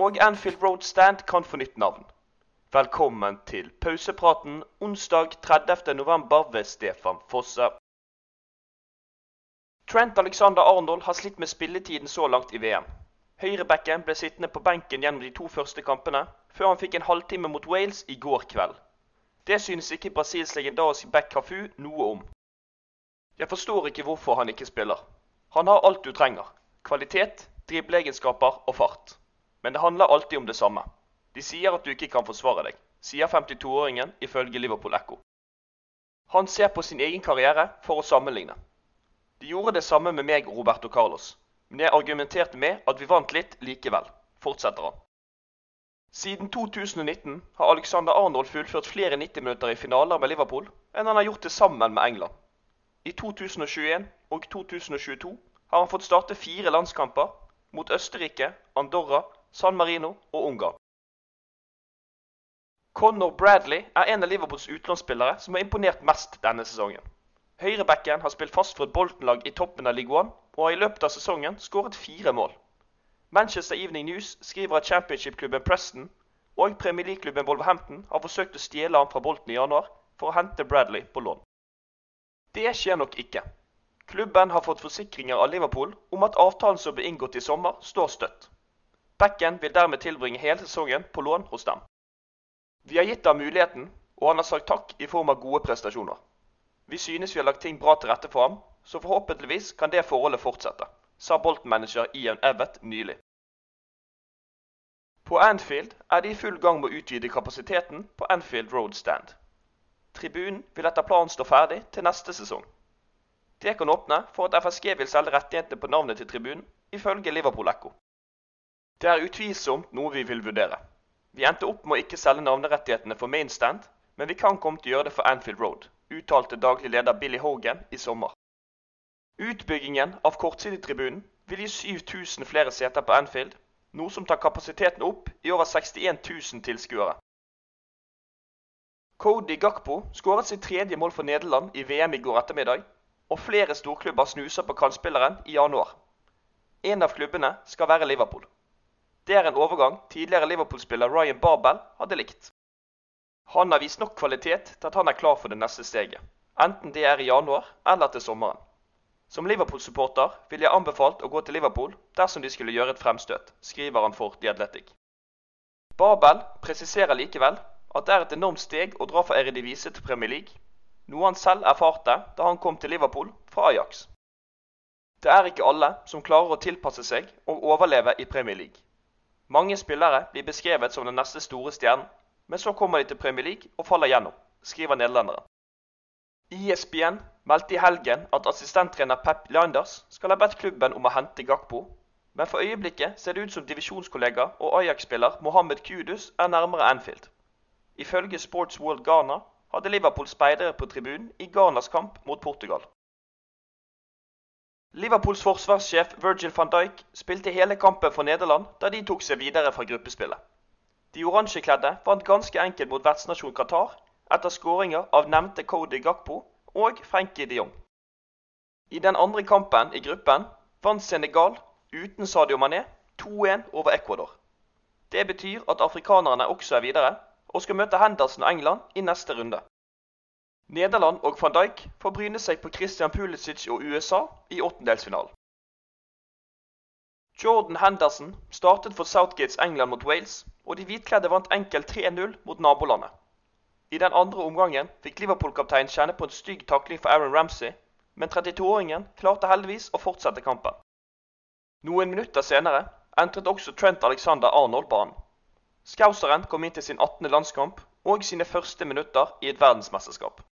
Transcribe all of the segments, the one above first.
Og Anfield Road Stand kan få nytt navn. Velkommen til pausepraten onsdag 30. november ved Stefan Fosse. Trent Alexander-Arnold har slitt med spilletiden så langt i VM. Høyrebacken ble sittende på benken gjennom de to første kampene, før han fikk en halvtime mot Wales i går kveld. Det synes ikke Brasils legendariske back Cafu noe om. Jeg forstår ikke hvorfor han ikke spiller. Han har alt du trenger. Kvalitet, dribleegenskaper og fart. Men det handler alltid om det samme. De sier at du ikke kan forsvare deg, sier 52-åringen ifølge Liverpool Echo. Han ser på sin egen karriere for å sammenligne. De gjorde det samme med meg Roberto Carlos, men jeg argumenterte med at vi vant litt likevel, fortsetter han. Siden 2019 har Alexander Arnold fullført flere 90 minutter i finaler med Liverpool enn han har gjort det sammen med England. I 2021 og 2022 har han fått starte fire landskamper mot Østerrike, Andorra, San Marino og Ungarn. Connor Bradley er en av Liverpools utlånsspillere som har imponert mest denne sesongen. Høyrebacken har spilt fast for et Bolton-lag i toppen av ligaen, og har i løpet av sesongen skåret fire mål. Manchester Evening News skriver at championship-klubben Preston og Premier League-klubben Wolverhampton har forsøkt å stjele ham fra Bolton i januar for å hente Bradley på lån. Det skjer nok ikke. Klubben har fått forsikringer av Liverpool om at avtalen som ble inngått i sommer, står støtt. Becken vil dermed tilbringe hele sesongen på lån hos dem. Vi har gitt ham muligheten, og han har sagt takk i form av gode prestasjoner. Vi synes vi har lagt ting bra til rette for ham, så forhåpentligvis kan det forholdet fortsette, sa Bolton-manager Ian Evett nylig. På Anfield er de i full gang med å utvide kapasiteten på Anfield Road Stand. Tribunen vil etter planen stå ferdig til neste sesong. Det kan åpne for at FSG vil selge rettighetene på navnet til tribunen, ifølge Liverpool Echo. Det er utvilsomt noe vi vil vurdere. Vi endte opp med å ikke selge navnerettighetene for Mainstand, men vi kan komme til å gjøre det for Anfield Road, uttalte daglig leder Billy Hogan i sommer. Utbyggingen av kortsidetribunen vil gi 7000 flere seter på Anfield, noe som tar kapasiteten opp i over 61 000 tilskuere. Cody Gakpo skåret sitt tredje mål for Nederland i VM i går ettermiddag, og flere storklubber snuser på kantspilleren i januar. En av klubbene skal være Liverpool. Det er en overgang tidligere Liverpool-spiller Ryan Barbell hadde likt. Han har vist nok kvalitet til at han er klar for det neste steget, enten det er i januar eller til sommeren. Som Liverpool-supporter ville jeg anbefalt å gå til Liverpool dersom de skulle gjøre et fremstøt, skriver han for The Athletic. Babel presiserer likevel at det er et enormt steg å dra fra Eredivise til Premier League, noe han selv erfarte da han kom til Liverpool fra Ajax. Det er ikke alle som klarer å tilpasse seg og overleve i Premier League. Mange spillere blir beskrevet som den neste store stjernen, men så kommer de til Premier League og faller gjennom, skriver nederlenderen. ISBN meldte i helgen at assistenttrener Pep Landers skal ha bedt klubben om å hente Gakpo, men for øyeblikket ser det ut som divisjonskollega og Ajax-spiller Mohammed Kudus er nærmere Anfield. Ifølge Sports World Ghana hadde Liverpool speidere på tribunen i Ghanas kamp mot Portugal. Liverpools forsvarssjef Virgil van Dijk spilte hele kampen for Nederland da de tok seg videre fra gruppespillet. De oransjekledde vant ganske enkelt mot vertsnasjon Qatar etter skåringer av nevnte Cody Gakpo og Frenkie de Jong. I den andre kampen i gruppen vant Senegal uten Sadio Mané 2-1 over Ecuador. Det betyr at afrikanerne også er videre og skal møte Henderson og England i neste runde. Nederland og van Dijk får bryne seg på Christian Pulisic og USA i åttendelsfinalen. Jordan Henderson startet for Southgates England mot Wales, og de hvitkledde vant enkelt 3-0 mot nabolandet. I den andre omgangen fikk Liverpool-kapteinen kjenne på en stygg takling for Aaron Ramsey, men 32-åringen klarte heldigvis å fortsette kampen. Noen minutter senere entret også Trent Alexander Arnold banen. Skauseren kom inn til sin 18. landskamp og sine første minutter i et verdensmesterskap.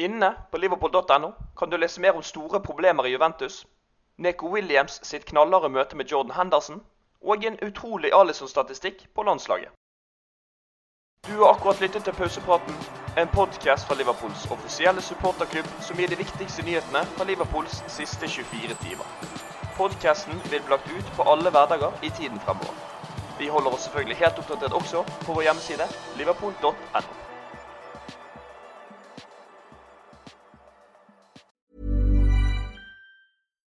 Inne på liverpool.no kan du lese mer om store problemer i Juventus, Neko Williams sitt knallharde møte med Jordan Henderson og en utrolig Alison-statistikk på landslaget. Du har akkurat lyttet til Pausepraten, en podkast fra Liverpools offisielle supporterklubb som gir de viktigste nyhetene fra Liverpools siste 24 timer. Podkasten vil bli lagt ut på alle hverdager i tiden fremover. Vi holder oss selvfølgelig helt oppdatert også på vår hjemmeside liverpool.no.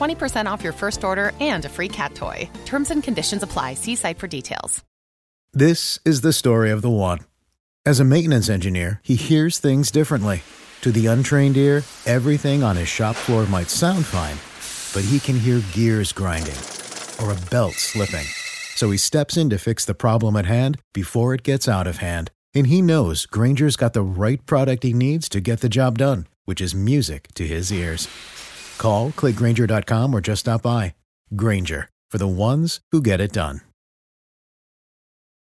20% off your first order and a free cat toy. Terms and conditions apply. See site for details. This is the story of the one. As a maintenance engineer, he hears things differently. To the untrained ear, everything on his shop floor might sound fine, but he can hear gears grinding or a belt slipping. So he steps in to fix the problem at hand before it gets out of hand. And he knows Granger's got the right product he needs to get the job done, which is music to his ears. Call, click Granger.com, or just stop by. Granger, for the ones who get it done.